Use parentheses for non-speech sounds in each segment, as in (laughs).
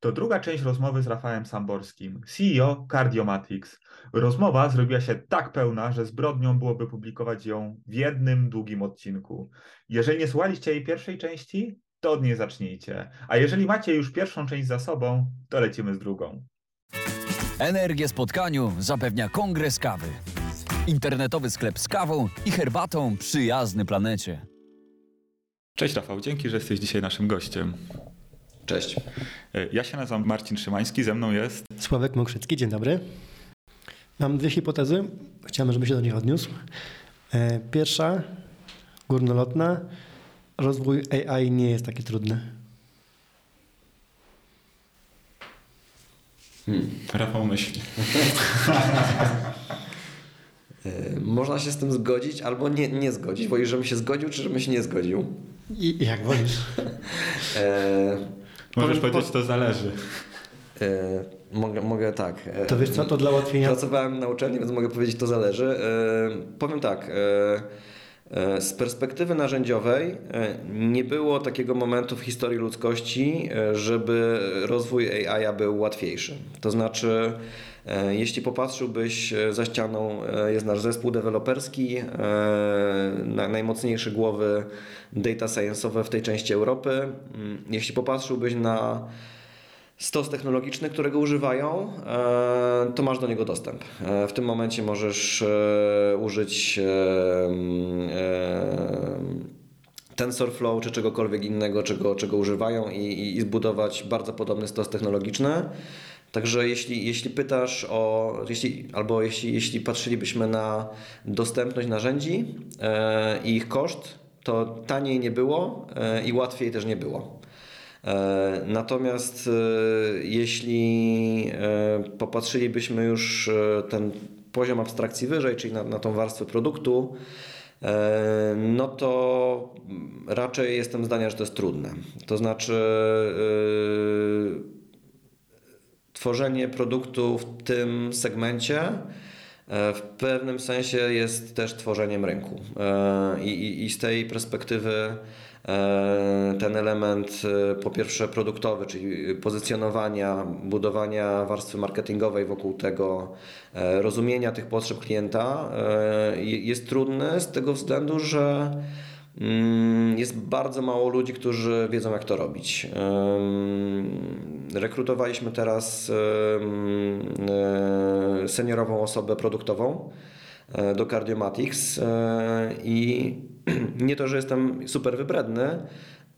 To druga część rozmowy z Rafałem Samborskim, CEO Cardiomatics. Rozmowa zrobiła się tak pełna, że zbrodnią byłoby publikować ją w jednym długim odcinku. Jeżeli nie słuchaliście jej pierwszej części, to od niej zacznijcie. A jeżeli macie już pierwszą część za sobą, to lecimy z drugą. Energię spotkaniu zapewnia Kongres Kawy. Internetowy sklep z kawą i herbatą przyjazny planecie. Cześć Rafał, dzięki, że jesteś dzisiaj naszym gościem. Cześć. Ja się nazywam Marcin Szymański, ze mną jest Sławek Mokrzycki, dzień dobry. Mam dwie hipotezy, chciałem, żeby się do nich odniósł. E, Pierwsza, górnolotna, rozwój AI nie jest taki trudny. Hmm. Rafał myśli. (laughs) E, można się z tym zgodzić albo nie, nie zgodzić. Wolisz, żebym się zgodził, czy żebym się nie zgodził? I jak wolisz. (laughs) Możesz powiedzieć, to zależy. E, mogę, mogę tak. E, To wiesz co, to dla ułatwienia... Pracowałem na uczelni, więc mogę powiedzieć, to zależy. E, powiem tak. Z perspektywy narzędziowej nie było takiego momentu w historii ludzkości, żeby rozwój AI był łatwiejszy. To znaczy, jeśli popatrzyłbyś e, za ścianą, e, jest nasz zespół deweloperski, e, na- najmocniejsze głowy data science'owe w tej części Europy. Mm, Jeśli popatrzyłbyś na stos technologiczny, którego używają, e, to masz do niego dostęp. E, W tym momencie możesz e, użyć e, e, TensorFlow czy czegokolwiek innego, czego, czego używają i, i zbudować bardzo podobny stos technologiczny. Także jeśli, jeśli pytasz o, jeśli, albo jeśli, jeśli patrzylibyśmy na dostępność narzędzi e, i ich koszt, to taniej nie było e, i łatwiej też nie było. E, Natomiast jeśli popatrzylibyśmy już ten poziom abstrakcji wyżej, czyli na, na tą warstwę produktu, no to raczej jestem zdania, że to jest trudne. To znaczy tworzenie produktu w tym segmencie e, w pewnym sensie jest też tworzeniem rynku. E, I, i, i z tej perspektywy e, ten element po pierwsze produktowy, czyli pozycjonowania, budowania warstwy marketingowej wokół tego, rozumienia tych potrzeb klienta jest trudny z tego względu, że Jest bardzo mało ludzi, którzy wiedzą, jak to robić. Rekrutowaliśmy teraz e, seniorową osobę produktową e, do Cardiomatics e, i (clears throat) nie to, że jestem super wybredny,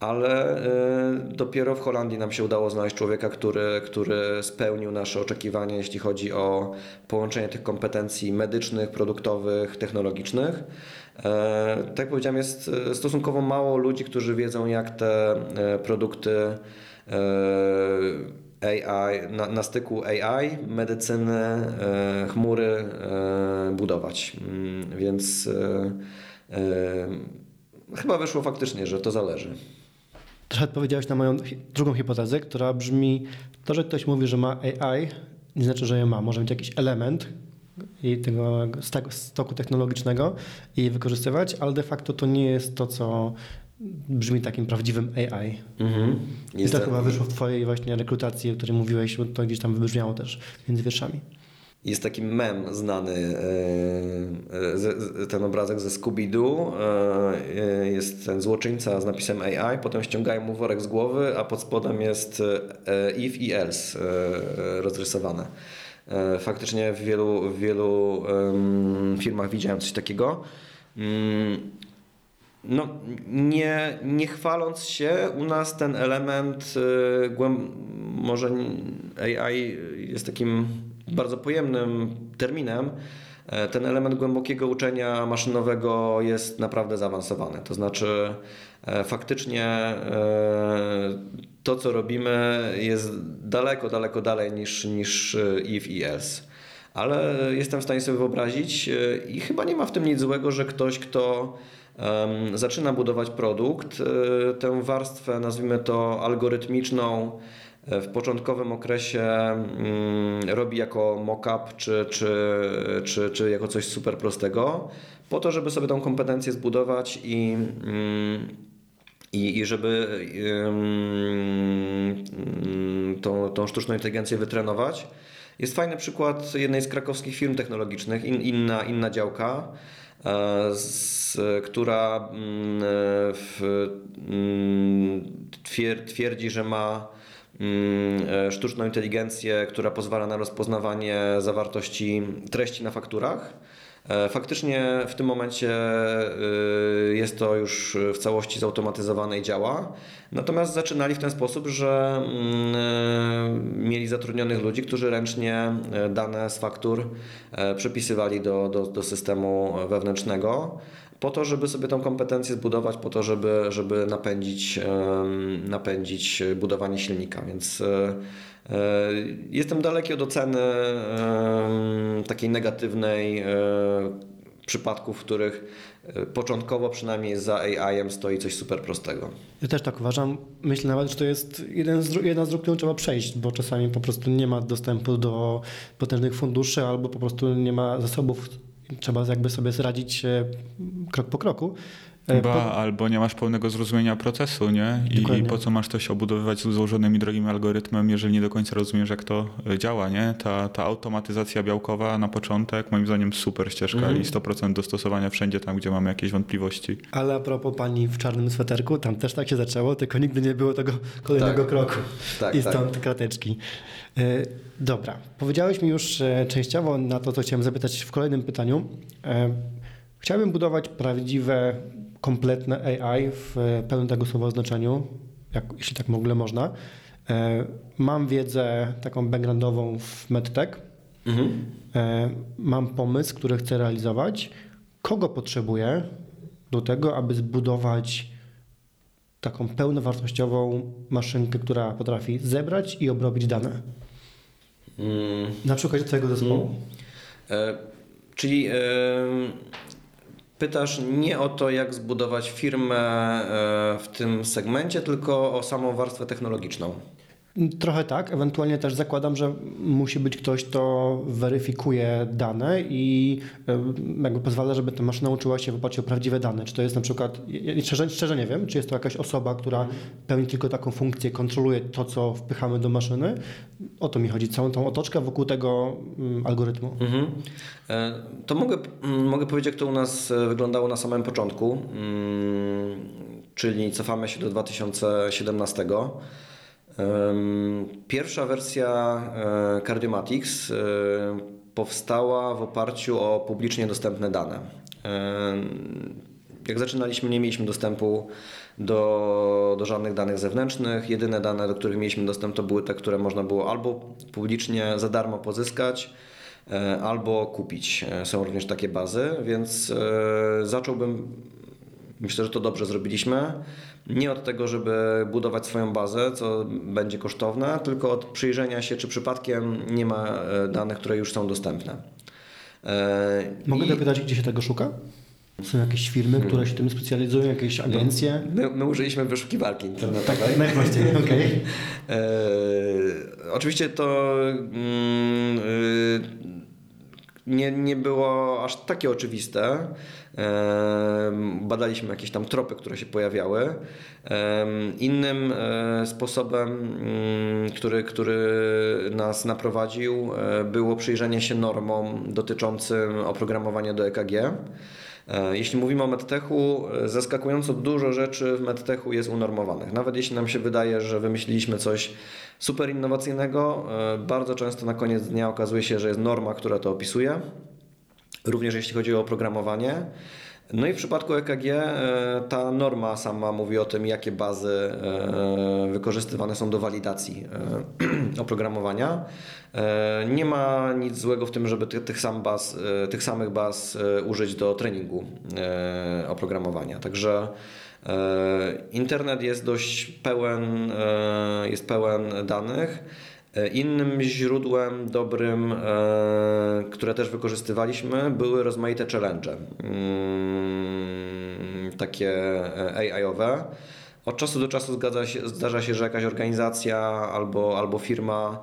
ale dopiero w Holandii nam się udało znaleźć człowieka, który, który spełnił nasze oczekiwania, jeśli chodzi o połączenie tych kompetencji medycznych, produktowych, technologicznych. E, Tak jak powiedziałem, jest e, stosunkowo mało ludzi, którzy wiedzą, jak te e, produkty AI, na, na styku AI, medycyny, chmury budować. Mm, Więc chyba wyszło faktycznie, że to zależy. Trochę odpowiedziałeś na moją drugą hipotezę, która brzmi, to, że ktoś mówi, że ma AI, nie znaczy, że je ma. Może mieć jakiś element i tego stoku technologicznego i wykorzystywać, ale de facto to nie jest to, co brzmi takim prawdziwym AI. Mhm. I to chyba wyszło w twojej właśnie rekrutacji, o której mówiłeś, bo to gdzieś tam wybrzmiało też między wierszami. Jest taki mem znany, e, e, ten obrazek ze Scooby-Doo. e, Jest ten złoczyńca z napisem AI, potem ściągają mu worek z głowy, a pod spodem jest if i else rozrysowane. E, Faktycznie w wielu, w wielu em, filmach widziałem coś takiego. Mm, no, nie, nie chwaląc się, u nas ten element głęb... może AI jest takim bardzo pojemnym terminem. E, Ten element głębokiego uczenia maszynowego jest naprawdę zaawansowany. To znaczy, e, faktycznie e, to, co robimy, jest daleko, daleko dalej niż, niż if i else. Ale jestem w stanie sobie wyobrazić i chyba nie ma w tym nic złego, że ktoś, kto zaczyna budować produkt, tę warstwę, nazwijmy to algorytmiczną, w początkowym okresie mm, robi jako mock-up czy, czy, czy, czy jako coś super prostego, po to, żeby sobie tą kompetencję zbudować i mm, I, i żeby ym, tą, tą sztuczną inteligencję wytrenować, jest fajny przykład jednej z krakowskich firm technologicznych, in, inna, inna działka, e, z, która mm, mm, twierdzi, że ma mm, sztuczną inteligencję, która pozwala na rozpoznawanie zawartości treści na fakturach. E, faktycznie w tym momencie jest to już w całości zautomatyzowane i działa. Natomiast zaczynali w ten sposób, że mm, e, mieli zatrudnionych ludzi, którzy ręcznie e, dane z faktur e, przepisywali do, do, do systemu wewnętrznego po to, żeby sobie tą kompetencję zbudować, po to, żeby, żeby napędzić, napędzić budowanie silnika. Więc jestem daleki od oceny takiej negatywnej przypadków, w których e, początkowo przynajmniej za AI-em stoi coś super prostego. Ja też tak uważam. Myślę nawet, że to jest jeden z, jedna z dróg, którą trzeba przejść, bo czasami po prostu nie ma dostępu do potężnych funduszy albo po prostu nie ma zasobów. Trzeba jakby sobie zradzić krok po kroku. E, ba, po... albo nie masz pełnego zrozumienia procesu, nie? I, I, po co masz to się obudowywać złożonymi drogimi algorytmem, jeżeli nie do końca rozumiesz, jak to e, działa, nie? Ta, ta automatyzacja białkowa na początek, moim zdaniem super ścieżka mm. i 100% dostosowania wszędzie tam, gdzie mamy jakieś wątpliwości. Ale a propos pani w czarnym sweterku, tam też tak się zaczęło, tylko nigdy nie było tego kolejnego tak. kroku. Tak, I stąd tak. krateczki. E, dobra, powiedziałeś mi już częściowo na to, co chciałem zapytać w kolejnym pytaniu. Chciałbym budować prawdziwe kompletne AI w pełnym tego słowa znaczeniu, jak, jeśli tak w ogóle można. E, mam wiedzę taką backgroundową w medtech. Mhm. E, mam pomysł, który chcę realizować. Kogo potrzebuję do tego, aby zbudować taką pełnowartościową maszynkę, która potrafi zebrać i obrobić dane? Mm. Na przykład Twojego zespołu. Mm. E, czyli e, Pytasz nie o to, jak zbudować firmę e, w tym segmencie, tylko o samą warstwę technologiczną. Trochę tak. Ewentualnie też zakładam, że musi być ktoś, kto weryfikuje dane i jakby pozwala, żeby ta maszyna uczyła się w oparciu o prawdziwe dane. Czy to jest na przykład, szczerze, szczerze nie wiem, czy jest to jakaś osoba, która pełni tylko taką funkcję, kontroluje to, co wpychamy do maszyny. O to mi chodzi, całą tą otoczkę wokół tego mm, algorytmu. Mhm. E, to mogę, mm, mogę powiedzieć, jak to u nas e, wyglądało na samym początku, mm, czyli cofamy się do 2017. Pierwsza wersja e, Cardiomatics e, powstała w oparciu o publicznie dostępne dane. Jak zaczynaliśmy, nie mieliśmy dostępu do, do żadnych danych zewnętrznych. Jedyne dane, do których mieliśmy dostęp, to były te, które można było albo publicznie za darmo pozyskać, e, albo kupić. Są również takie bazy, więc zacząłbym, myślę, że to dobrze zrobiliśmy nie od tego, żeby budować swoją bazę, co będzie kosztowne, tylko od przyjrzenia się, czy przypadkiem nie ma e, danych, które już są dostępne. E, Mogę I... dopytać, gdzie się tego szuka? Są jakieś firmy, hmm. które się tym specjalizują, jakieś no, agencje? My, my, użyliśmy wyszukiwarki internetowej. Tak, najprościej, (laughs) okej. Okay. E, oczywiście to mm, y, nie, nie było aż takie oczywiste. Badaliśmy jakieś tam tropy, które się pojawiały. Innym e, sposobem, mm, który, który nas naprowadził, e, było przyjrzenie się normom dotyczącym oprogramowania do EKG. E, jeśli mówimy o medtechu, zaskakująco dużo rzeczy w medtechu jest unormowanych. Nawet jeśli nam się wydaje, że wymyśliliśmy coś super innowacyjnego, bardzo często na koniec dnia okazuje się, że jest norma, która to opisuje również jeśli chodzi o oprogramowanie. No i w przypadku EKG e, ta norma sama mówi o tym, jakie bazy e, wykorzystywane są do walidacji e, (clears throat) oprogramowania. Nie ma nic złego w tym, żeby tych, sam baz, tych samych baz użyć do treningu oprogramowania. Także internet jest dość pełen, jest pełen danych. E, innym źródłem dobrym, e, które też wykorzystywaliśmy, były rozmaite challenge, mm, takie e, AI-owe. Od czasu do czasu się, zdarza się, że jakaś organizacja albo, albo firma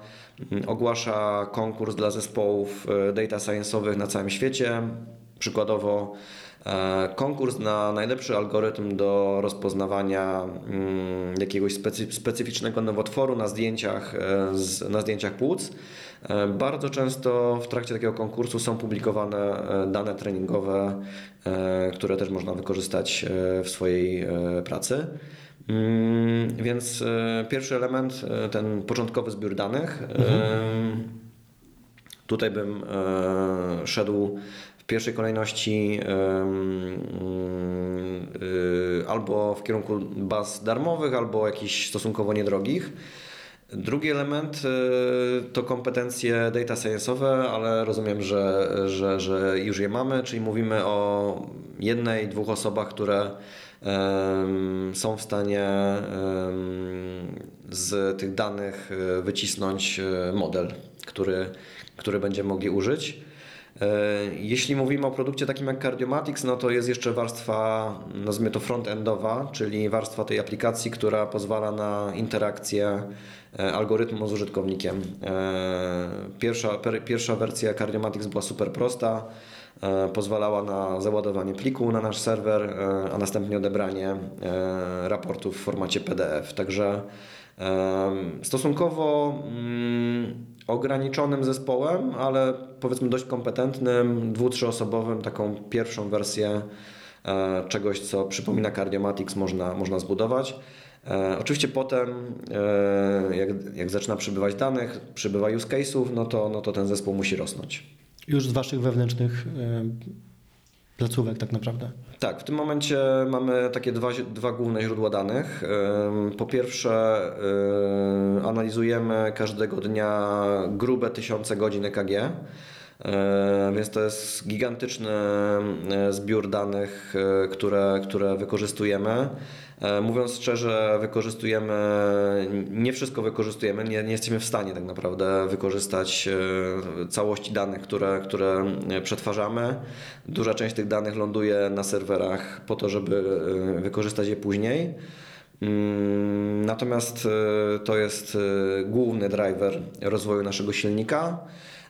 mm, ogłasza konkurs dla zespołów data science'owych na całym świecie. Przykładowo Konkurs na najlepszy algorytm do rozpoznawania mm, jakiegoś specyficznego nowotworu na zdjęciach, na zdjęciach płuc. Bardzo często w trakcie takiego konkursu są publikowane dane treningowe, które też można wykorzystać w swojej pracy. Mm, więc e, pierwszy element, e, ten początkowy zbiór danych. Mhm. Tutaj bym e, szedł pierwszej kolejności albo w kierunku baz darmowych, albo jakichś stosunkowo niedrogich. Drugi element to kompetencje data science'owe, ale rozumiem, że, że, że już je mamy, czyli mówimy o jednej, dwóch osobach, które są w stanie z tych danych e, wycisnąć model, który, który będziemy mogli użyć. E, jeśli mówimy o produkcie takim jak Cardiomatics, no to jest jeszcze warstwa, nazwijmy to front-endowa, czyli warstwa tej aplikacji, która pozwala na interakcję algorytmu z użytkownikiem. Pierwsza, pierwsza wersja Cardiomatics była super prosta. E, pozwalała na załadowanie pliku na nasz serwer, e, a następnie odebranie e, raportów w formacie PDF. Także stosunkowo mm, ograniczonym zespołem, ale powiedzmy dość kompetentnym, dwu, trzyosobowym, taką pierwszą wersję czegoś, co przypomina Cardiomatics można, można zbudować. Oczywiście potem, jak, jak zaczyna przybywać danych, przybywa use case'ów, no to, no to ten zespół musi rosnąć. Już z Waszych wewnętrznych e, placówek tak naprawdę. Tak, w tym momencie mamy takie dwa, dwa główne źródła danych. Po pierwsze, analizujemy każdego dnia grube tysiące godzin EKG. Więc to jest gigantyczny zbiór danych, które, które wykorzystujemy. E, mówiąc szczerze, wykorzystujemy, nie wszystko wykorzystujemy, nie, nie jesteśmy w stanie tak naprawdę wykorzystać e, całości danych, które, które przetwarzamy. Duża część tych danych ląduje na serwerach po to, żeby e, wykorzystać je później. Mm, natomiast to jest główny driver rozwoju naszego silnika.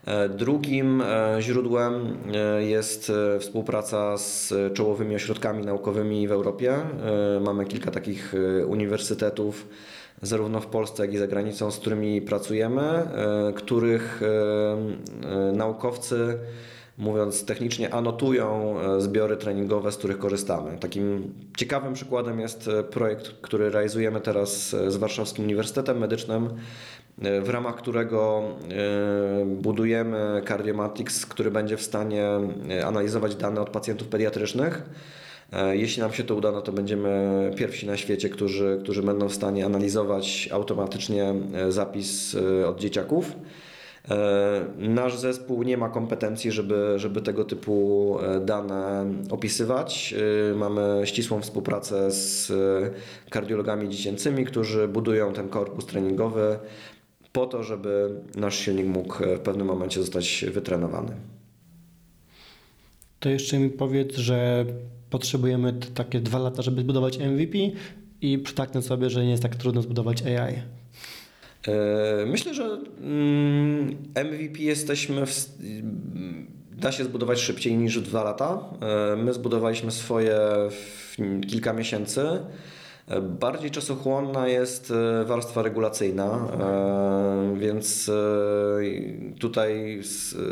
E, drugim e, źródłem e, jest współpraca z czołowymi ośrodkami naukowymi w Europie. Mamy kilka takich uniwersytetów, zarówno w Polsce, jak i za granicą, z którymi pracujemy, których naukowcy mówiąc technicznie, anotują zbiory treningowe, z których korzystamy. Takim ciekawym przykładem jest projekt, który realizujemy teraz z Warszawskim Uniwersytetem Medycznym, w ramach którego e, budujemy Cardiomatics, który będzie w stanie e, analizować dane od pacjentów pediatrycznych. Jeśli nam się to uda, no to będziemy pierwsi na świecie, którzy, którzy będą w stanie analizować automatycznie zapis od dzieciaków. Nasz zespół nie ma kompetencji, żeby, żeby tego typu dane opisywać. Mamy ścisłą współpracę z kardiologami dziecięcymi, którzy budują ten korpus treningowy po to, żeby nasz silnik mógł w pewnym momencie zostać wytrenowany. To jeszcze mi powiedz, że potrzebujemy takie dwa lata, żeby zbudować MVP i przytaknę sobie, że nie jest tak trudno zbudować AI. E, myślę, że MVP mm, jesteśmy w, da się zbudować szybciej niż dwa lata. E, my zbudowaliśmy swoje w kilka miesięcy. Bardziej czasochłonna jest e, warstwa regulacyjna, e, więc e, tutaj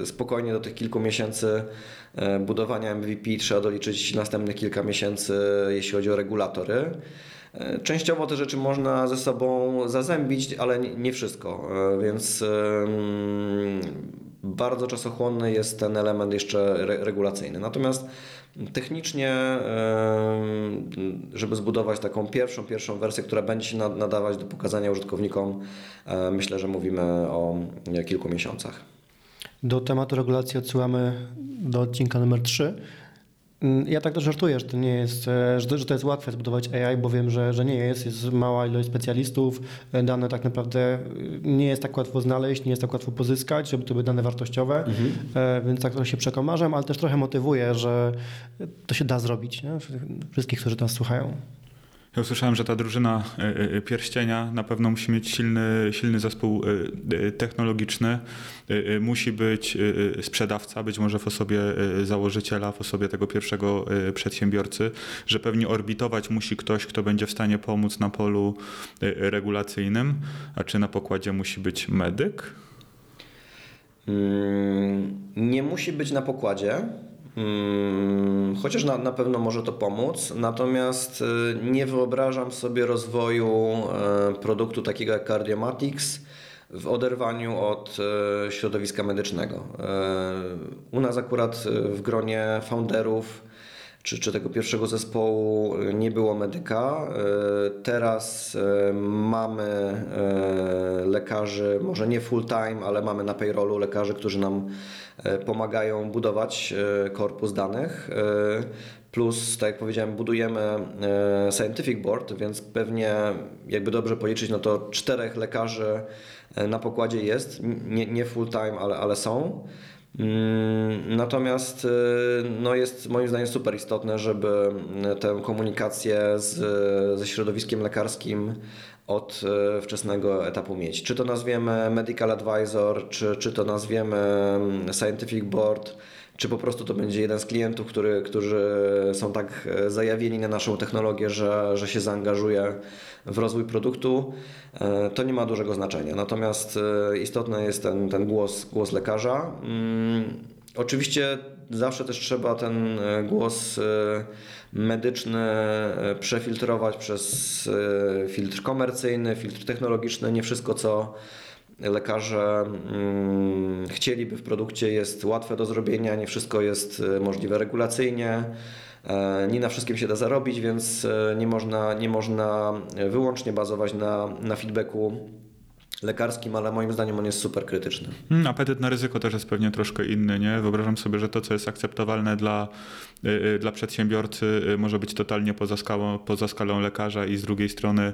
spokojnie do tych kilku miesięcy budowania MVP trzeba doliczyć następnych kilka miesięcy, jeśli chodzi o regulatory. Częściowo te rzeczy można ze sobą zazębić, ale nie wszystko, więc bardzo czasochłonny jest ten element jeszcze regulacyjny. Natomiast Technicznie, żeby zbudować taką pierwszą, pierwszą wersję, która będzie się nadawać do pokazania użytkownikom, myślę, że mówimy o kilku miesiącach. Do tematu regulacji odsyłamy do odcinka numer 3. Mm, ja tak też żartuję, że to nie jest, e, że to jest łatwe zbudować AI, bo wiem, że, że nie jest. Jest mała ilość specjalistów. E, dane tak naprawdę e, nie jest tak łatwo znaleźć, nie jest tak łatwo pozyskać, żeby to były dane wartościowe. Mhm. Więc tak trochę się przekomarzam, ale też trochę motywuję, że to się da zrobić. Nie? Wszystkich, którzy nas słuchają. Ja usłyszałem, że ta drużyna e, e, pierścienia na pewno musi mieć silny, silny zespół e, technologiczny. Musi być sprzedawca, być może w osobie założyciela, w osobie tego pierwszego przedsiębiorcy, że pewnie orbitować musi ktoś, kto będzie w stanie pomóc na polu regulacyjnym, a czy na pokładzie musi być medyk? Mm, nie musi być na pokładzie. Mm, chociaż na, na pewno może to pomóc, natomiast y, nie wyobrażam sobie rozwoju e, produktu takiego jak Cardiomatics w oderwaniu od e, środowiska medycznego. U nas akurat w gronie founderów czy, czy tego pierwszego zespołu nie było medyka. Teraz mamy lekarzy, może nie full time, ale mamy na payrollu lekarzy, którzy nam E, pomagają budować e, korpus danych. E, plus, tak jak powiedziałem, budujemy Scientific Board, więc pewnie, jakby dobrze policzyć, no to czterech lekarzy na pokładzie jest. Nie, nie full time, ale, ale są. Mm, natomiast no jest moim zdaniem super istotne, żeby tę komunikację z, ze środowiskiem lekarskim od e, wczesnego etapu mieć. Czy to nazwiemy Medical Advisor, czy, czy to nazwiemy mm, Scientific Board, czy po prostu to będzie jeden z klientów, który, którzy są tak e, zajawieni na naszą technologię, że, że się zaangażuje w rozwój produktu, e, to nie ma dużego znaczenia. Natomiast istotny jest ten, ten głos, głos lekarza. Mm, oczywiście zawsze też trzeba ten głos medyczny e, przefiltrować przez e, filtr komercyjny, filtr technologiczny. Nie wszystko, co lekarze mm, chcieliby w produkcie jest łatwe do zrobienia, nie wszystko jest e, możliwe regulacyjnie. Nie na wszystkim się da zarobić, więc nie można, nie można wyłącznie bazować na, na feedbacku lekarskim, ale moim zdaniem on jest super krytyczny. Hmm, apetyt na ryzyko też jest pewnie troszkę inny, nie? Wyobrażam sobie, że to, co jest akceptowalne dla, y, y, dla przedsiębiorcy, y, może być totalnie poza skalą, poza skalą lekarza i z drugiej strony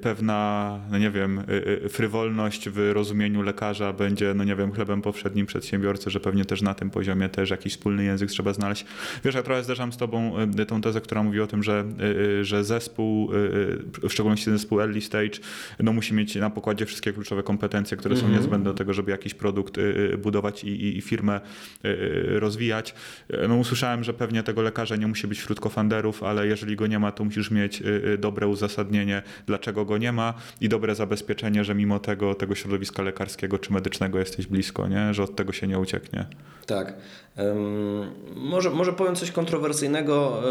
pewna, no nie wiem, frywolność w rozumieniu lekarza będzie, no nie wiem, chlebem powszednim przedsiębiorcy, że pewnie też na tym poziomie też jakiś wspólny język trzeba znaleźć. Wiesz, ja trochę zderzam z tobą tą tezę, która mówi o tym, że, że zespół, w szczególności zespół early stage, no musi mieć na pokładzie wszystkie kluczowe kompetencje, które są mm -hmm. niezbędne do tego, żeby jakiś produkt y, y, budować i, i firmę y, rozwijać. No usłyszałem, że pewnie tego lekarza nie musi być wśród kofanderów, ale jeżeli go nie ma, to musisz mieć dobre uzasadnienie, dlaczego go nie ma i dobre zabezpieczenie, że mimo tego, tego środowiska lekarskiego czy medycznego jesteś blisko, nie? że od tego się nie ucieknie. Tak. Um, może, może powiem coś kontrowersyjnego,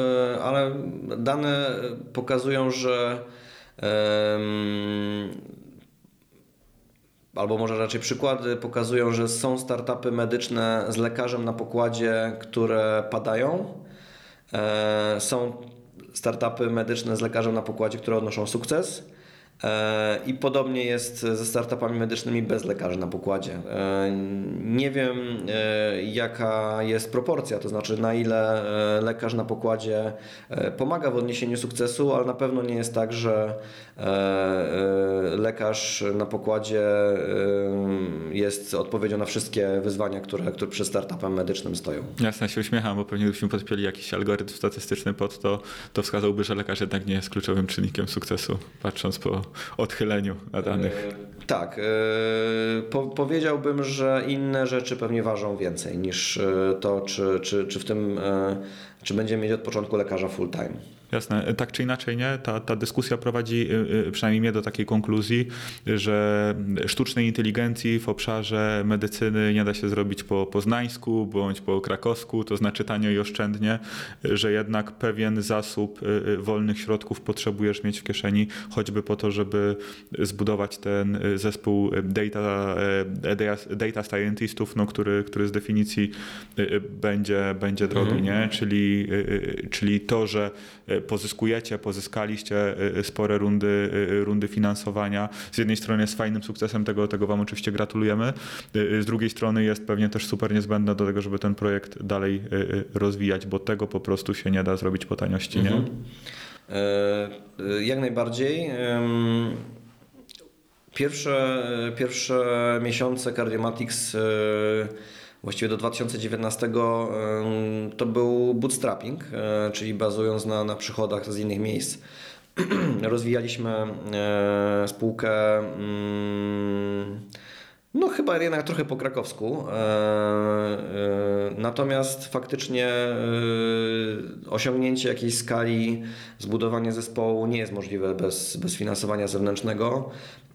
ale dane pokazują, że um, albo może raczej przykłady pokazują, że są startupy medyczne z lekarzem na pokładzie, które padają. E, są startupy medyczne z lekarzem na pokładzie, które odnoszą sukces. E, I podobnie jest ze startupami medycznymi bez lekarzy na pokładzie. E, nie wiem, e, jaka jest proporcja, to znaczy na ile lekarz na pokładzie pomaga w odniesieniu sukcesu, ale na pewno nie jest tak, że lekarz na pokładzie jest odpowiedzią na wszystkie wyzwania, które, które przed startupem medycznym stoją. Jasne, się uśmiecham, bo pewnie gdybyśmy podpięli jakiś algorytm statystyczny pod to, to wskazałby, że lekarz jednak nie jest kluczowym czynnikiem sukcesu, patrząc po odchyleniu na danych. E, tak. E, po, powiedziałbym, że inne rzeczy pewnie ważą więcej niż e, to, czy, czy, czy w tym, czy będziemy mieć od początku lekarza full time. Jasne. Tak czy inaczej, nie? Ta, ta dyskusja prowadzi y, y, przynajmniej mnie do takiej konkluzji, że sztucznej inteligencji w obszarze medycyny nie da się zrobić po poznańsku bądź po krakowsku, to znaczy tanio i oszczędnie, że jednak pewien zasób y, wolnych środków potrzebujesz mieć w kieszeni, choćby po to, żeby zbudować ten zespół data, data scientistów, no, który, który z definicji będzie, będzie drogi, mhm. nie? Czyli, czyli to, że pozyskujecie, pozyskaliście y, spore rundy, y, rundy finansowania. Z jednej strony jest fajnym sukcesem, tego, tego Wam oczywiście gratulujemy. Z drugiej strony jest pewnie też super niezbędne do tego, żeby ten projekt dalej rozwijać, bo tego po prostu się nie da zrobić po taniości, nie? Mhm. E, jak najbardziej. Pierwsze, pierwsze miesiące Cardiomatics właściwie do 2019 to był bootstrapping, czyli bazując na, na przychodach z innych miejsc. (clears throat) Rozwijaliśmy spółkę mm, no chyba jednak trochę po krakowsku. E, e, natomiast faktycznie e, osiągnięcie jakiejś skali, zbudowanie zespołu nie jest możliwe bez, bez finansowania zewnętrznego.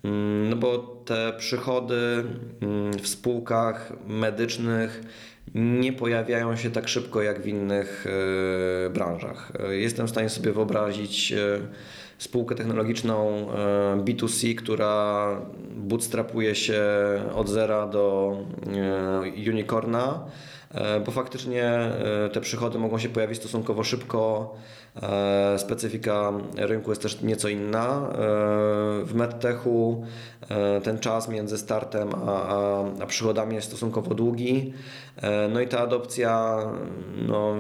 Mm, no bo te przychody mm, w spółkach medycznych nie pojawiają się tak szybko jak w innych branżach. Jestem w stanie sobie wyobrazić spółkę technologiczną B2C, która bootstrapuje się od zera do e, unicorna, e, bo faktycznie e, te przychody mogą się pojawić stosunkowo szybko. Specyfika rynku jest też nieco inna. W medtechu ten czas między startem a, a, a przychodami jest stosunkowo długi. No i ta adopcja no,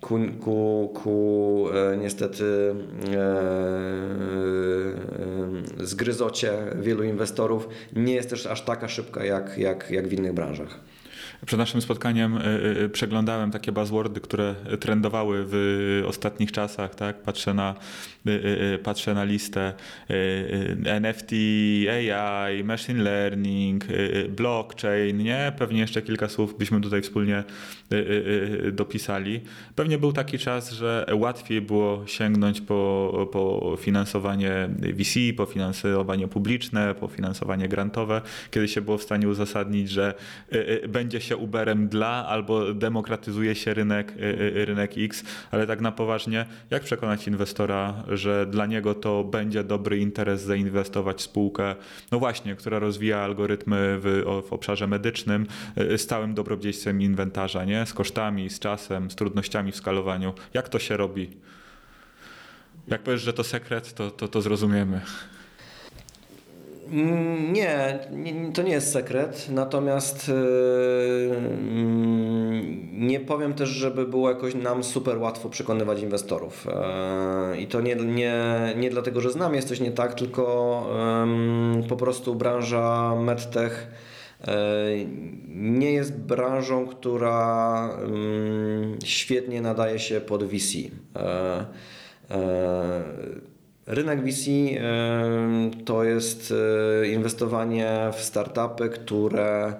ku, ku, ku e, niestety e, e, zgryzocie wielu inwestorów nie jest też aż taka szybka jak, jak, jak w innych branżach. Przed naszym spotkaniem y, y, przeglądałem takie buzzwordy, które trendowały w ostatnich czasach. Tak? Patrzę, na, y, patrzę na listę NFT, AI, machine learning, blockchain, nie? Pewnie jeszcze kilka słów byśmy tutaj wspólnie dopisali. Pewnie był taki czas, że łatwiej było sięgnąć po, po finansowanie VC, po finansowanie publiczne, po finansowanie grantowe, kiedy się było w stanie uzasadnić, że będzie się Uberem dla albo demokratyzuje się rynek, y, y, rynek X, ale tak na poważnie, jak przekonać inwestora, że dla niego to będzie dobry interes zainwestować w spółkę, no właśnie, która rozwija algorytmy w, w obszarze medycznym y, z stałym dobrodziejstwem inwentarza, nie? z kosztami, z czasem, z trudnościami w skalowaniu. Jak to się robi? Jak powiesz, że to sekret, to, to, to zrozumiemy. Mm, nie, nie, to nie jest sekret, natomiast yy, nie powiem też, żeby było jakoś nam super łatwo przekonywać inwestorów. Yy, I to nie, nie, nie dlatego, że z nami jest coś nie tak, tylko po prostu branża medtech yy, nie jest branżą, która świetnie nadaje się pod VC. Rynek VC to jest e, inwestowanie w startupy, które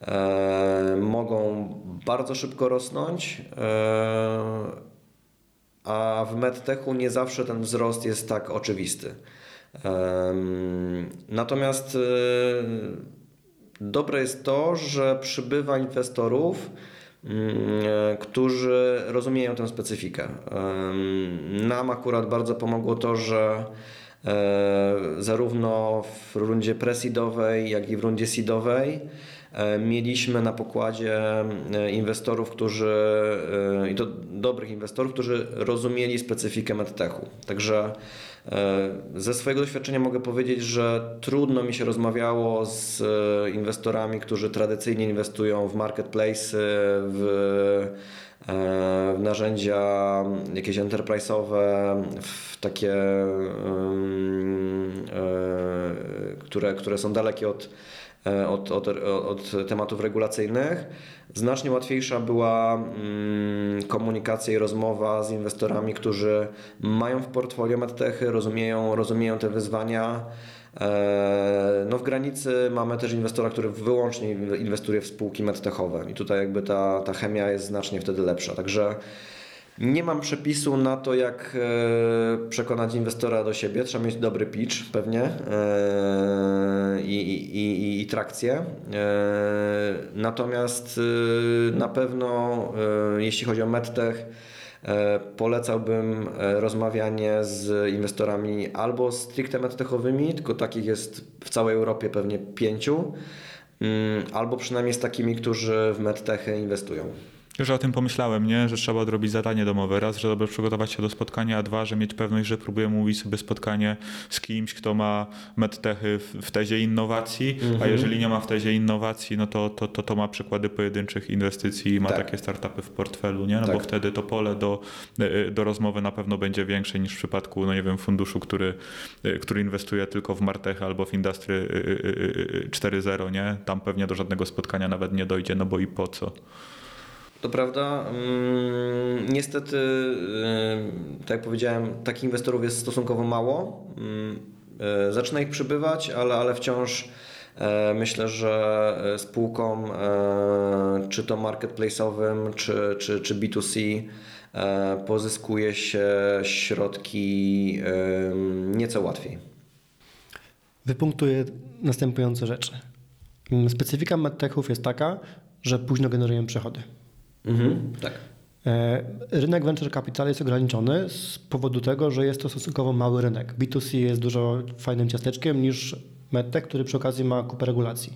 e, mogą bardzo szybko rosnąć, e, a w medtechu nie zawsze ten wzrost jest tak oczywisty. Natomiast dobre jest to, że przybywa inwestorów, którzy rozumieją tę specyfikę. Nam akurat bardzo pomogło to, że e, zarówno w rundzie presidowej, jak i w rundzie seedowej e, mieliśmy na pokładzie inwestorów, którzy i to dobrych inwestorów, którzy rozumieli specyfikę medtechu. Także E, ze swojego doświadczenia mogę powiedzieć, że trudno mi się rozmawiało z e, inwestorami, którzy tradycyjnie inwestują w marketplace, w, e, w narzędzia jakieś enterprise'owe, w takie, które, które są dalekie od E, od, od, od tematów regulacyjnych. Znacznie łatwiejsza była mm, komunikacja i rozmowa z inwestorami, którzy mają w portfolio medtechy, rozumieją, rozumieją te wyzwania. E, no w granicy mamy też inwestora, który wyłącznie inwestuje w spółki medtechowe i tutaj jakby ta, ta chemia jest znacznie wtedy lepsza. Także nie mam przepisu na to, jak e, przekonać inwestora do siebie. Trzeba mieć dobry pitch pewnie e, i, i, i, i trakcję. E, natomiast na pewno, jeśli chodzi o medtech, polecałbym rozmawianie z inwestorami albo stricte medtechowymi, tylko takich jest w całej Europie pewnie pięciu, mm, albo przynajmniej z takimi, którzy w medtechy inwestują. Już o tym pomyślałem, nie? że trzeba odrobić zadanie domowe. Raz, że dobrze przygotować się do spotkania, a dwa, że mieć pewność, że próbuję mówić sobie spotkanie z kimś, kto ma medtechy w, tezie innowacji, a mhm. jeżeli nie ma w tezie innowacji, no to, to, to, to ma przykłady pojedynczych inwestycji i ma tak. takie startupy w portfelu, nie? No tak. bo wtedy to pole do, e, do rozmowy na pewno będzie większe niż w przypadku, no nie wiem, funduszu, który, e, który inwestuje tylko w Martechy albo w Industry 4.0, nie? Tam pewnie do żadnego spotkania nawet nie dojdzie, no bo i po co? To prawda. Mm, niestety, tak jak powiedziałem, takich inwestorów jest stosunkowo mało. Mm, e, zaczyna ich przybywać, ale, ale wciąż e, myślę, że spółkom, czy to marketplace'owym, czy, czy, czy B2C, pozyskuje się środki nieco łatwiej. Wypunktuję następujące rzeczy. Specyfika medtechów jest taka, że późno generują przychody. Mhm, tak. E, rynek venture capital jest ograniczony z powodu tego, że jest to stosunkowo mały rynek. B2C jest dużo fajnym ciasteczkiem niż medtech, który przy okazji ma kupę regulacji.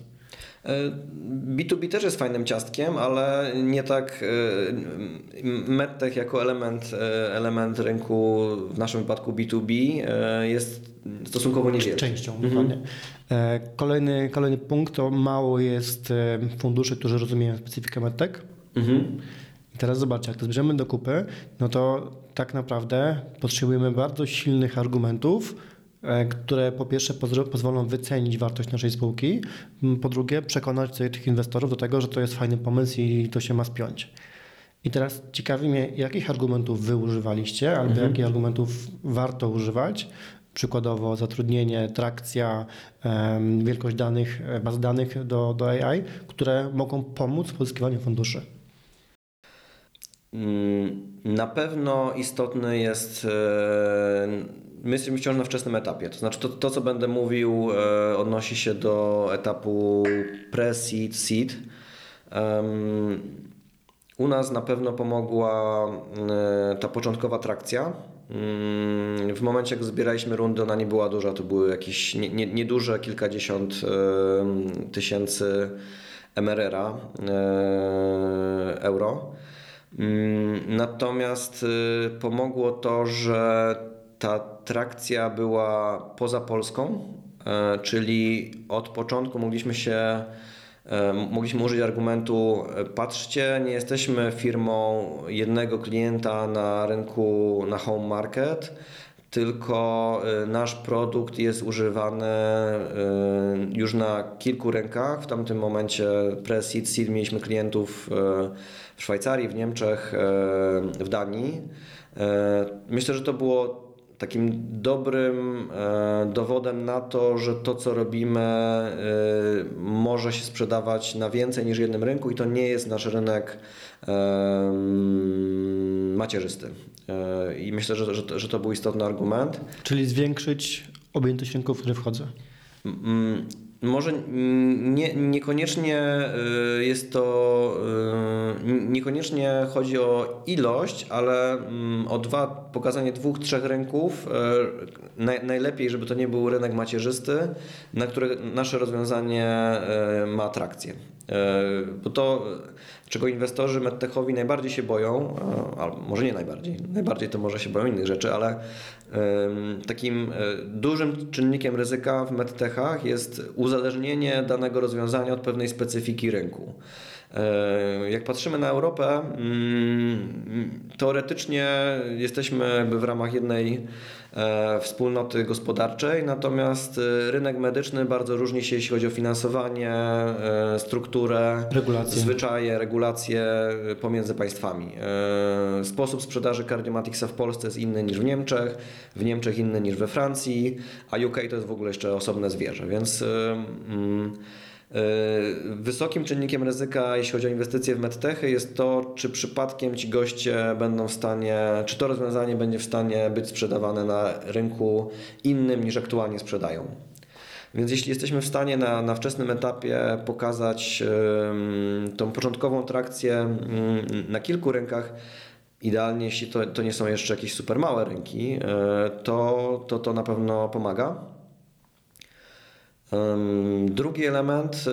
B2B e, też jest fajnym ciastkiem, ale nie tak e, medtech jako element, element rynku, w naszym wypadku B2B jest stosunkowo niewielki. Częścią, mhm. dokładnie. Kolejny, kolejny punkt to mało jest funduszy, którzy rozumieją specyfikę medtech Mhm. I teraz zobaczcie, jak to zbierzemy do kupy, no to tak naprawdę potrzebujemy bardzo silnych argumentów, e, które po pierwsze pozwolą wycenić wartość naszej spółki, po drugie przekonać tych inwestorów do tego, że to jest fajny pomysł i to się ma spiąć. I teraz ciekawi mnie, jakich argumentów wy używaliście, albo mhm. jakich argumentów warto używać, przykładowo zatrudnienie, trakcja, wielkość danych, e, baz danych do, do AI, które mogą pomóc w pozyskiwaniu funduszy. Mm, na pewno istotny jest, e, my jesteśmy wciąż na wczesnym etapie, to znaczy to, to co będę mówił e, odnosi się do etapu pre-seed, seed. U nas na pewno pomogła e, ta początkowa trakcja. Mm, w momencie, jak zbieraliśmy rundę, ona nie była duża, to były jakieś nieduże, nie, nie kilkadziesiąt tysięcy MRR-a euro. Mm, natomiast y, pomogło to, że ta trakcja była poza Polską, e, czyli od początku mogliśmy się e, mogliśmy użyć argumentu e, patrzcie, nie jesteśmy firmą jednego klienta na rynku na home market, tylko nasz produkt jest używany już na kilku rynkach. W tamtym momencie pre-seed, seed mieliśmy klientów w Szwajcarii, w Niemczech, e, w Danii. E, myślę, że to było takim dobrym e, dowodem na to, że to, co robimy, może się sprzedawać na więcej niż jednym rynku i to nie jest nasz rynek macierzysty. I myślę, że, że, że to był istotny argument. Czyli zwiększyć objętość rynków, w które wchodzę. Może nie, niekoniecznie y, jest to, y, niekoniecznie chodzi o ilość, ale mm, o dwa, pokazanie dwóch, trzech rynków. Y, najlepiej, żeby to nie był rynek macierzysty, na który nasze rozwiązanie ma atrakcję. Bo to, czego inwestorzy medtechowi najbardziej się boją, albo może nie najbardziej, najbardziej to może się boją innych rzeczy, ale Takim e, dużym czynnikiem ryzyka w medtechach jest uzależnienie danego rozwiązania od pewnej specyfiki rynku. E, jak patrzymy na Europę, mm, teoretycznie jesteśmy jakby w ramach jednej e, wspólnoty gospodarczej, natomiast rynek medyczny bardzo różni się, jeśli chodzi o finansowanie, strukturę, regulacje. zwyczaje, regulacje pomiędzy państwami. Sposób sprzedaży Cardiomaticsa w Polsce jest inny niż w Niemczech, w Niemczech inny niż we Francji, a UK to jest w ogóle jeszcze osobne zwierzę, więc mm, Wysokim czynnikiem ryzyka, jeśli chodzi o inwestycje w medtechy, jest to, czy przypadkiem ci goście będą w stanie, czy to rozwiązanie będzie w stanie być sprzedawane na rynku innym niż aktualnie sprzedają. Więc jeśli jesteśmy w stanie na, na wczesnym etapie pokazać tą początkową trakcję na kilku rynkach, Idealnie, jeśli to, to nie są jeszcze jakieś super małe rynki, e, to, to to na pewno pomaga. Drugi element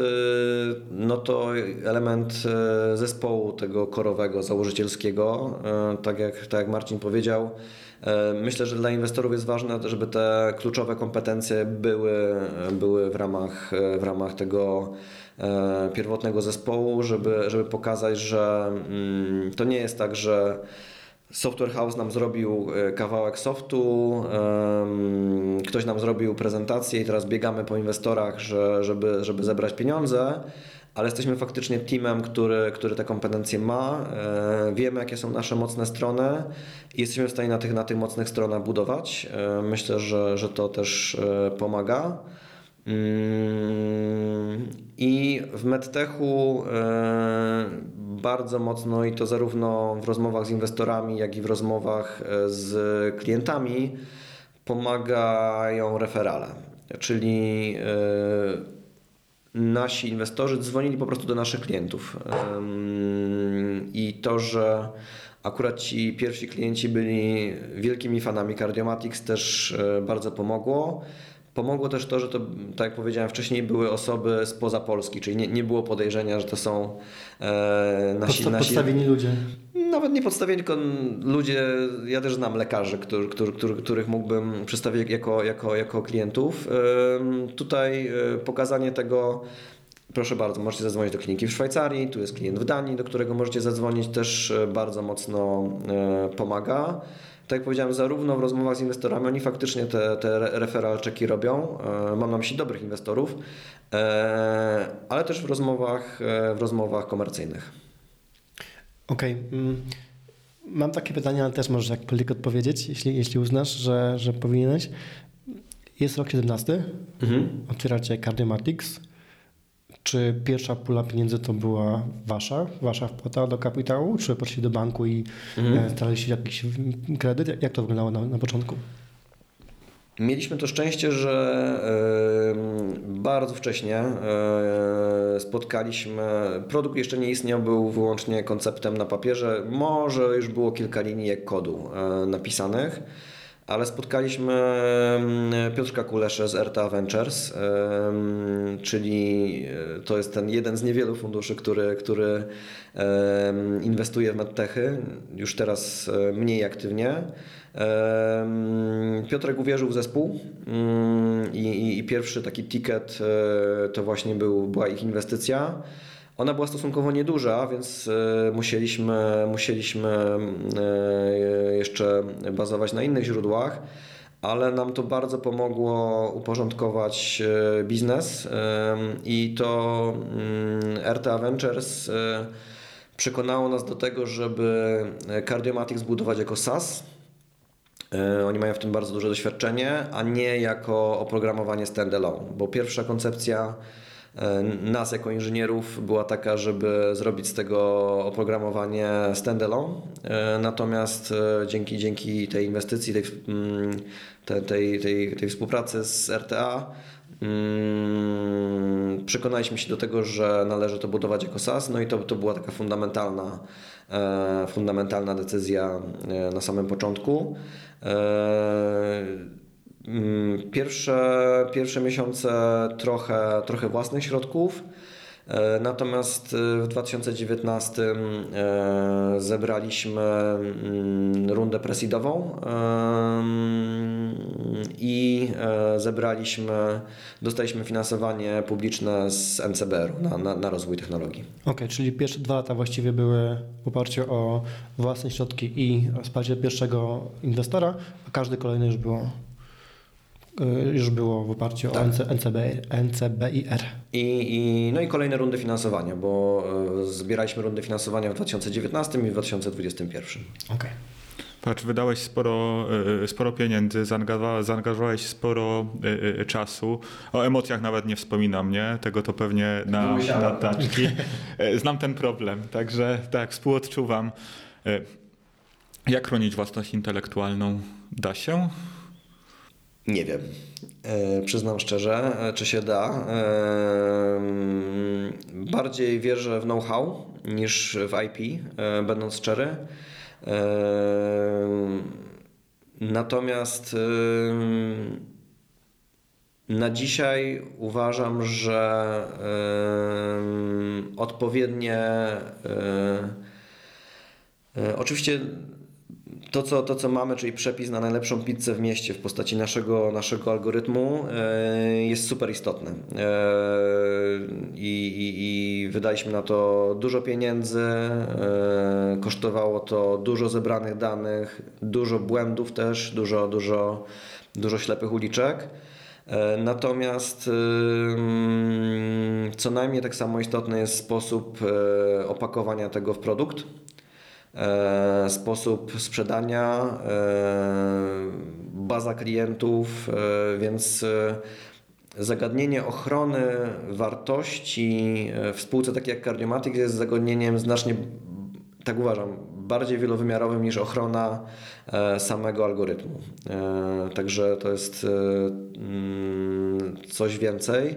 no to element zespołu tego korowego, założycielskiego. Tak jak, tak jak Marcin powiedział, myślę, że dla inwestorów jest ważne, żeby te kluczowe kompetencje były, były w, ramach, w ramach tego pierwotnego zespołu, żeby, żeby pokazać, że mm, to nie jest tak, że Software House nam zrobił e, kawałek softu, ktoś nam zrobił prezentację i teraz biegamy po inwestorach, że, żeby, żeby zebrać pieniądze, ale jesteśmy faktycznie teamem, który, który te kompetencje ma. E, wiemy, jakie są nasze mocne strony i jesteśmy w stanie na tych, na tych mocnych stronach budować. E, myślę, że, że to też pomaga. Mm, I w medtechu bardzo mocno i to zarówno w rozmowach z inwestorami, jak i w rozmowach e, z klientami pomagają referale. Czyli e, nasi inwestorzy dzwonili po prostu do naszych klientów. I to, że akurat ci pierwsi klienci byli wielkimi fanami Cardiomatics też bardzo pomogło. Pomogło też to, że to, tak jak powiedziałem wcześniej, były osoby spoza Polski, czyli nie, nie było podejrzenia, że to są e, nasi, Podsta nasi... Podstawieni ludzie. Nawet nie podstawieni, tylko ludzie, ja też znam lekarzy, który, który, który, których mógłbym przedstawić jako, jako, jako klientów. E, tutaj pokazanie tego, Proszę bardzo, możecie zadzwonić do kliniki w Szwajcarii, tu jest klient w Danii, do którego możecie zadzwonić, też e, bardzo mocno e, pomaga tak jak powiedziałem, zarówno w rozmowach z inwestorami, oni faktycznie te, te referral checki robią. E, mam na myśli dobrych inwestorów, e, ale też w rozmowach, e, w rozmowach komercyjnych. Okej. Okay. Mm, mam takie pytanie, ale też możesz jak polityk odpowiedzieć, jeśli, jeśli uznasz, że, że powinieneś. Jest rok 17, mhm. otwieracie Cardiomatics. Czy pierwsza pula pieniędzy to była wasza, wasza wpłata do kapitału, czy poszli do banku i mhm. E, staraliście jakiś kredyt? Jak to wyglądało na, na początku? Mieliśmy to szczęście, że bardzo wcześnie e, spotkaliśmy. Produkt jeszcze nie istniał, był wyłącznie konceptem na papierze. Może już było kilka linijek kodu e, napisanych ale spotkaliśmy Piotrka Kulesze z RTA Ventures, czyli e, to jest ten jeden z niewielu funduszy, który, który inwestuje w medtechy, już teraz e, mniej aktywnie. Piotrek uwierzył w zespół mm, i, i pierwszy taki ticket e, to właśnie był, była ich inwestycja. Ona była stosunkowo nieduża, więc e, musieliśmy, musieliśmy e, jeszcze bazować na innych źródłach, ale nam to bardzo pomogło uporządkować e, biznes i to mm, RTA Ventures przekonało nas do tego, żeby Cardiomatic zbudować jako SaaS. Oni mają w tym bardzo duże doświadczenie, a nie jako oprogramowanie standalone, bo pierwsza koncepcja E, nas jako inżynierów była taka, żeby zrobić z tego oprogramowanie standalone. E, natomiast e, dzięki, dzięki tej inwestycji, tej, mm, tej, tej, tej, tej współpracy z RTA mm, przekonaliśmy się do tego, że należy to budować jako SaaS, no i to, to była taka fundamentalna, fundamentalna decyzja na samym początku. Mm, pierwsze, pierwsze miesiące trochę, trochę własnych środków, e, natomiast e, w 2019 e, zebraliśmy mm, rundę presidową i zebraliśmy, dostaliśmy finansowanie publiczne z NCBR na, na, na rozwój technologii. Okej, okay, czyli pierwsze dwa lata właściwie były w oparciu o własne środki i wsparcie pierwszego inwestora, a każdy kolejny już było już było w oparciu tak. o NCB, NCBIR. I, i, no i kolejne rundy finansowania, bo y, zbieraliśmy rundy finansowania w 2019 i w 2021. Okej. Okay. Patrz, wydałeś sporo, y, sporo pieniędzy, zaangażowałeś sporo czasu. O emocjach nawet nie wspominam, nie? Tego to pewnie na, na taczki. Znam ten problem, także tak, współodczuwam. Jak chronić własność intelektualną? Da się? Nie wiem. E, przyznam szczerze, e, czy się da. E, bardziej wierzę w know-how niż w IP, e, będąc szczery. E, natomiast na dzisiaj uważam, że yy, odpowiednie. Oczywiście to co, to, co mamy, czyli przepis na najlepszą pizzę w mieście w postaci naszego, naszego algorytmu, jest super istotne. I, i, I wydaliśmy na to dużo pieniędzy, kosztowało to dużo zebranych danych, dużo błędów też, dużo, dużo, dużo ślepych uliczek. E, natomiast co najmniej tak samo istotny jest sposób e, opakowania tego w produkt, e, sposób sprzedania, baza klientów, więc zagadnienie ochrony wartości w spółce takiej jak Cardiomatic jest zagadnieniem znacznie, tak uważam, bardziej wielowymiarowym niż ochrona e, samego algorytmu. E, także to jest e, mm, coś więcej.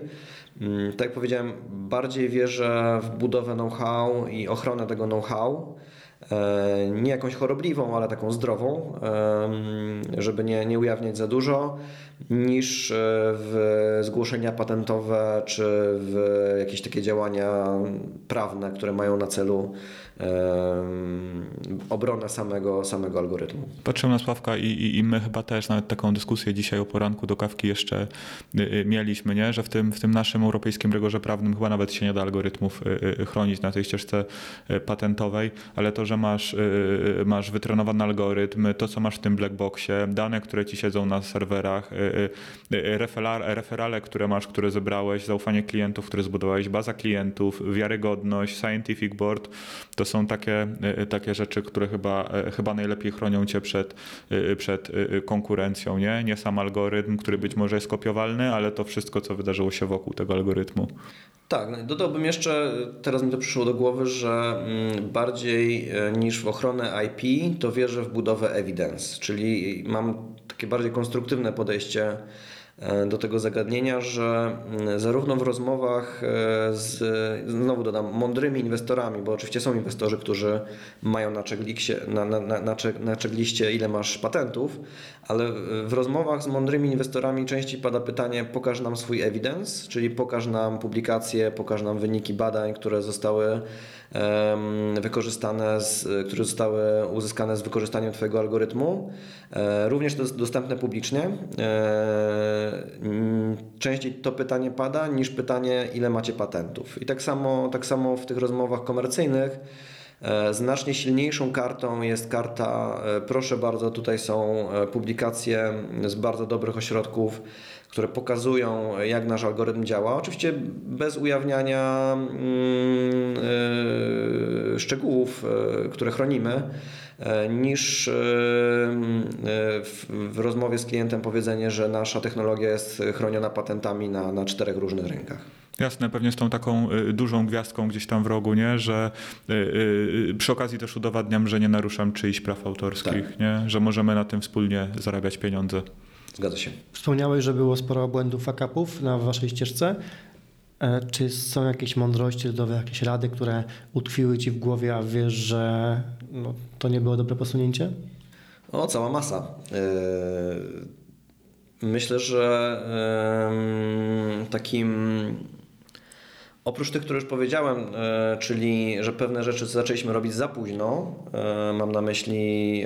Mm, tak jak powiedziałem, bardziej wierzę w budowę know-how i ochronę tego know-how. Nie jakąś chorobliwą, ale taką zdrową, żeby nie, nie ujawniać za dużo, niż w zgłoszenia patentowe czy w jakieś takie działania prawne, które mają na celu obronę samego, samego algorytmu. Patrzę na Sławka i, i, i, my chyba też nawet taką dyskusję dzisiaj o poranku do kawki jeszcze y, y, mieliśmy, nie? że w tym, w tym naszym europejskim rygorze prawnym chyba nawet się nie da algorytmów y, chronić na tej ścieżce patentowej, ale to, że masz, masz wytrenowany algorytm, to co masz w tym blackboxie, dane, które ci siedzą na serwerach, referale, które masz, które zebrałeś, zaufanie klientów, które zbudowałeś, baza klientów, wiarygodność, scientific board, to są takie, e, takie rzeczy, które chyba, e, chyba najlepiej chronią cię przed, e, przed konkurencją. Nie? nie sam algorytm, który być może jest kopiowalny, ale to wszystko, co wydarzyło się wokół tego algorytmu. Tak, no dodałbym jeszcze, teraz mi to przyszło do głowy, że mm, bardziej niż w ochronę IP, to wierzę w budowę evidence, czyli mam takie bardziej konstruktywne podejście do tego zagadnienia, że mm, zarówno w rozmowach e, z, znowu dodam, mądrymi inwestorami, bo oczywiście są inwestorzy, którzy mają na, na, na, na, na checkliście ile masz patentów, ale w rozmowach z mądrymi inwestorami częściej pada pytanie pokaż nam swój evidence, czyli pokaż nam publikacje, pokaż nam wyniki badań, które zostały wykorzystane, z, które zostały uzyskane z wykorzystaniem Twojego algorytmu. E, również to jest dostępne publicznie. E, częściej to pytanie pada niż pytanie, ile macie patentów. I tak samo, tak samo w tych rozmowach komercyjnych. E, znacznie silniejszą kartą jest karta, proszę bardzo, tutaj są publikacje z bardzo dobrych ośrodków które pokazują, jak nasz algorytm działa. Oczywiście bez ujawniania e, szczegółów, e, które chronimy, e, niż w rozmowie z klientem powiedzenie, że nasza technologia jest chroniona patentami na, na czterech różnych rynkach. Jasne, pewnie z tą taką dużą gwiazdką gdzieś tam w rogu, nie? że przy okazji też udowadniam, że nie naruszam czyichś praw autorskich, tak. nie? że możemy na tym wspólnie zarabiać pieniądze. Zgadza się. Wspomniałeś, że było sporo błędów, fakapów na waszej ścieżce. E, czy są jakieś mądrości ludowe, jakieś rady, które utkwiły ci w głowie, a wiesz, że no, to nie było dobre posunięcie? O, cała masa. E, myślę, że takim Oprócz tych, które już powiedziałem, e, czyli że pewne rzeczy zaczęliśmy robić za późno, mam na myśli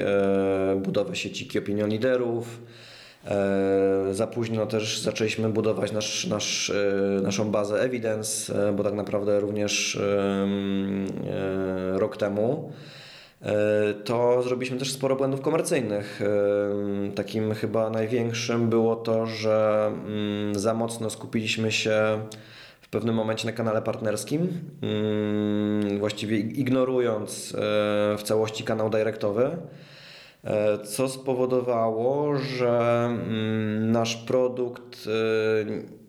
budowę sieci opinion liderów, za późno też zaczęliśmy budować nasz, nasz, e, naszą bazę evidence, e, bo tak naprawdę również rok temu to zrobiliśmy też sporo błędów komercyjnych. Takim chyba największym było to, że mm, za mocno skupiliśmy się w pewnym momencie na kanale partnerskim, mm, właściwie ignorując w całości kanał dyrektowy. E, co spowodowało, że mm, nasz produkt e,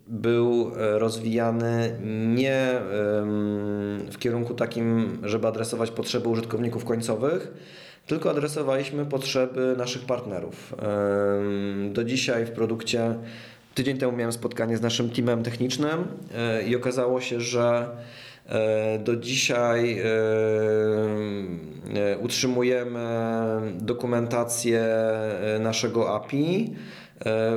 był e, rozwijany nie w kierunku takim, żeby adresować potrzeby użytkowników końcowych, tylko adresowaliśmy potrzeby naszych partnerów. Do dzisiaj w produkcie, tydzień temu miałem spotkanie z naszym teamem technicznym i okazało się, że do dzisiaj e, e, utrzymujemy dokumentację naszego API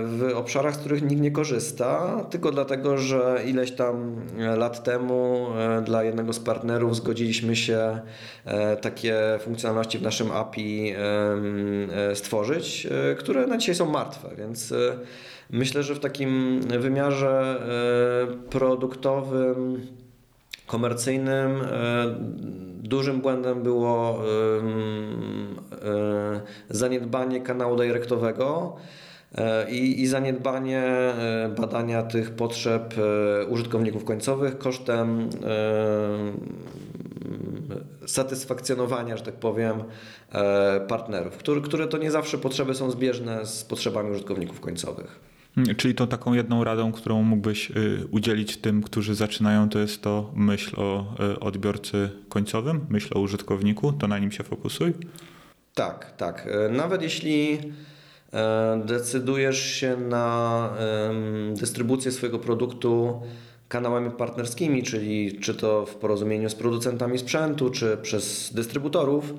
w obszarach, z których nikt nie korzysta, tylko dlatego, że ileś tam lat temu dla jednego z partnerów zgodziliśmy się takie funkcjonalności w naszym API stworzyć, które na dzisiaj są martwe, więc myślę, że w takim wymiarze produktowym komercyjnym dużym błędem było zaniedbanie kanału dyrektowego e, i, i zaniedbanie e, badania tych potrzeb e, użytkowników końcowych kosztem satysfakcjonowania, że tak powiem, partnerów, które to nie zawsze potrzeby są zbieżne z potrzebami użytkowników końcowych. Czyli to taką jedną radą, którą mógłbyś y, udzielić tym, którzy zaczynają, to jest to myśl o y, odbiorcy końcowym, myśl o użytkowniku, to na nim się fokusuj? Tak, tak. E, nawet jeśli e, decydujesz się na dystrybucję swojego produktu kanałami partnerskimi, czyli czy to w porozumieniu z producentami sprzętu, czy przez dystrybutorów,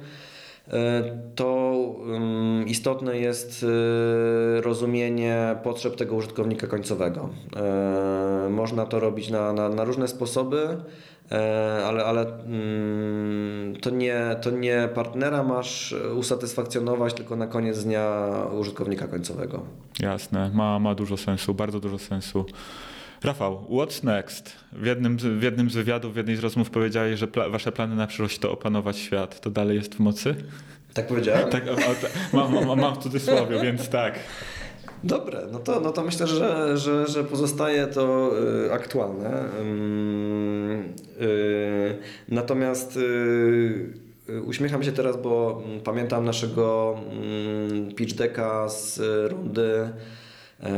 to istotne jest e, rozumienie potrzeb tego użytkownika końcowego. E, można to robić na, na, na różne sposoby, ale, ale mm, to, nie, to nie partnera masz usatysfakcjonować, tylko na koniec dnia użytkownika końcowego. Jasne, ma, ma dużo sensu, bardzo dużo sensu. Rafał, what's next? W jednym, z, w jednym z wywiadów, w jednej z rozmów powiedziałeś, że pla wasze plany na przyszłość to opanować świat. To dalej jest w mocy? Tak powiedziałem? tak, mam, mam, mam w cudzysłowie, (laughs) więc tak. Dobre, no to, no to myślę, że, że, że pozostaje to y, aktualne. Y, natomiast y, uśmiecham się teraz, bo mm, pamiętam naszego mm, pitch decka z rundy E,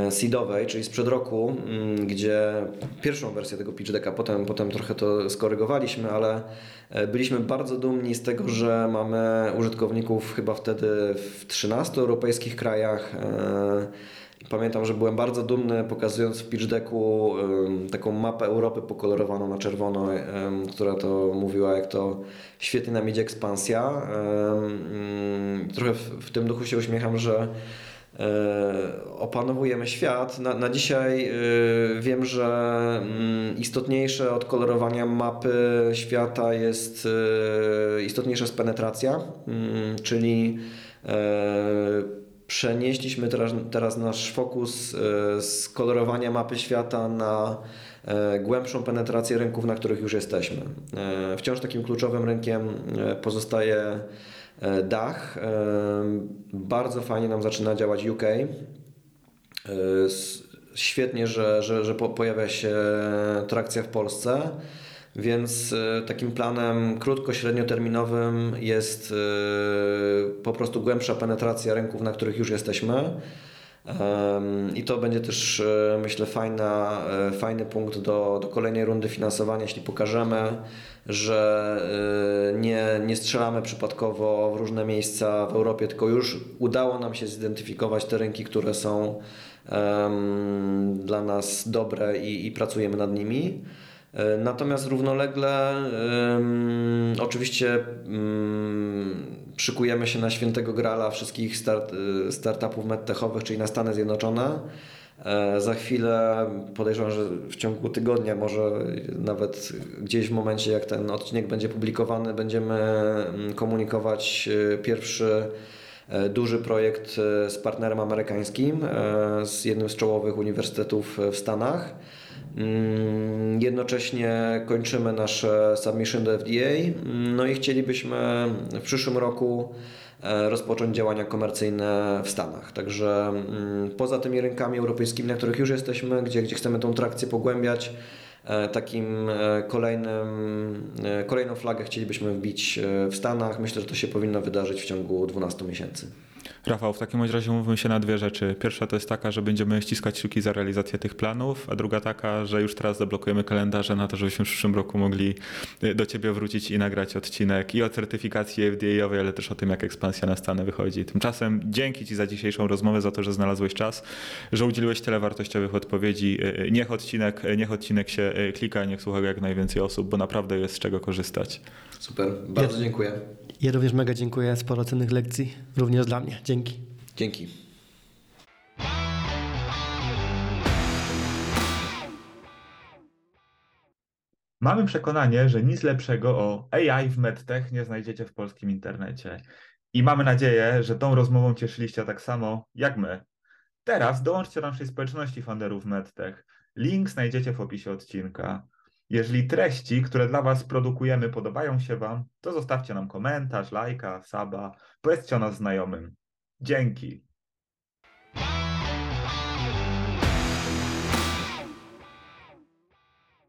seedowej, czyli sprzed roku, mm, gdzie pierwszą wersję tego pitch decka, potem, potem trochę to skorygowaliśmy, ale e, byliśmy bardzo dumni z tego, że mamy użytkowników chyba wtedy w 13 europejskich krajach. E, pamiętam, że byłem bardzo dumny, pokazując w pitch decku taką mapę Europy pokolorowaną na czerwono, która to mówiła, jak to świetnie nam idzie ekspansja. Mm, trochę w tym duchu się uśmiecham, że E, opanowujemy świat. Na, na dzisiaj e, wiem, że mm, istotniejsze od kolorowania mapy świata jest e, istotniejsza jest penetracja, mm, czyli przenieśliśmy teraz, teraz nasz fokus z kolorowania mapy świata na głębszą penetrację rynków, na których już jesteśmy. Wciąż takim kluczowym rynkiem pozostaje E, dach. E, bardzo fajnie nam zaczyna działać UK. E, świetnie, że, że, że pojawia się trakcja w Polsce. Więc takim planem krótko-średnioterminowym jest po prostu głębsza penetracja rynków, na których już jesteśmy. I to będzie też, myślę, fajna, fajny punkt do, do kolejnej rundy finansowania, jeśli pokażemy, że y, nie, nie strzelamy przypadkowo w różne miejsca w Europie, tylko już udało nam się zidentyfikować te rynki, które są um, dla nas dobre i, i pracujemy nad nimi. Natomiast równolegle um, oczywiście um, szykujemy się na świętego grala wszystkich start, y, startupów medtechowych, czyli na Stany Zjednoczone. E, za chwilę podejrzewam, że w ciągu tygodnia, może nawet gdzieś w momencie, jak ten odcinek będzie publikowany, będziemy mm, komunikować e, pierwszy e, duży projekt z partnerem amerykańskim, z jednym z czołowych uniwersytetów w Stanach. Mm, jednocześnie kończymy nasze submission do FDA, no i chcielibyśmy w przyszłym roku E, rozpocząć działania komercyjne w Stanach. Także mm, poza tymi rynkami europejskimi, na których już jesteśmy, gdzie, gdzie chcemy tą trakcję pogłębiać, e, takim e, kolejnym, kolejną flagę chcielibyśmy wbić w Stanach. Myślę, że to się powinno wydarzyć w ciągu 12 miesięcy. Rafał, w takim razie mówimy się na dwie rzeczy. Pierwsza to jest taka, że będziemy ściskać kciuki za realizację tych planów, a druga taka, że już teraz zablokujemy kalendarze na to, żebyśmy w przyszłym roku mogli y, do Ciebie wrócić i nagrać odcinek i o certyfikacji FDA-owej, ale też o tym, jak ekspansja na Stany wychodzi. Tymczasem dzięki Ci za dzisiejszą rozmowę, za to, że znalazłeś czas, że udzieliłeś tyle wartościowych odpowiedzi. Y, y, niech odcinek, niech odcinek się klika, niech słucha jak najwięcej osób, bo naprawdę jest z czego korzystać. Super, bardzo dziękuję. Ja również mega dziękuję. Sporo cennych lekcji również dla mnie. Dzięki. Dzięki. Mamy przekonanie, że nic lepszego o AI w medtech nie znajdziecie w polskim internecie. I mamy nadzieję, że tą rozmową cieszyliście tak samo jak my. Teraz dołączcie do naszej społeczności funderów medtech. Link znajdziecie w opisie odcinka. Jeżeli treści, które dla Was produkujemy, podobają się Wam, to zostawcie nam komentarz, lajka, saba, powiedzcie o nas znajomym. Dzięki.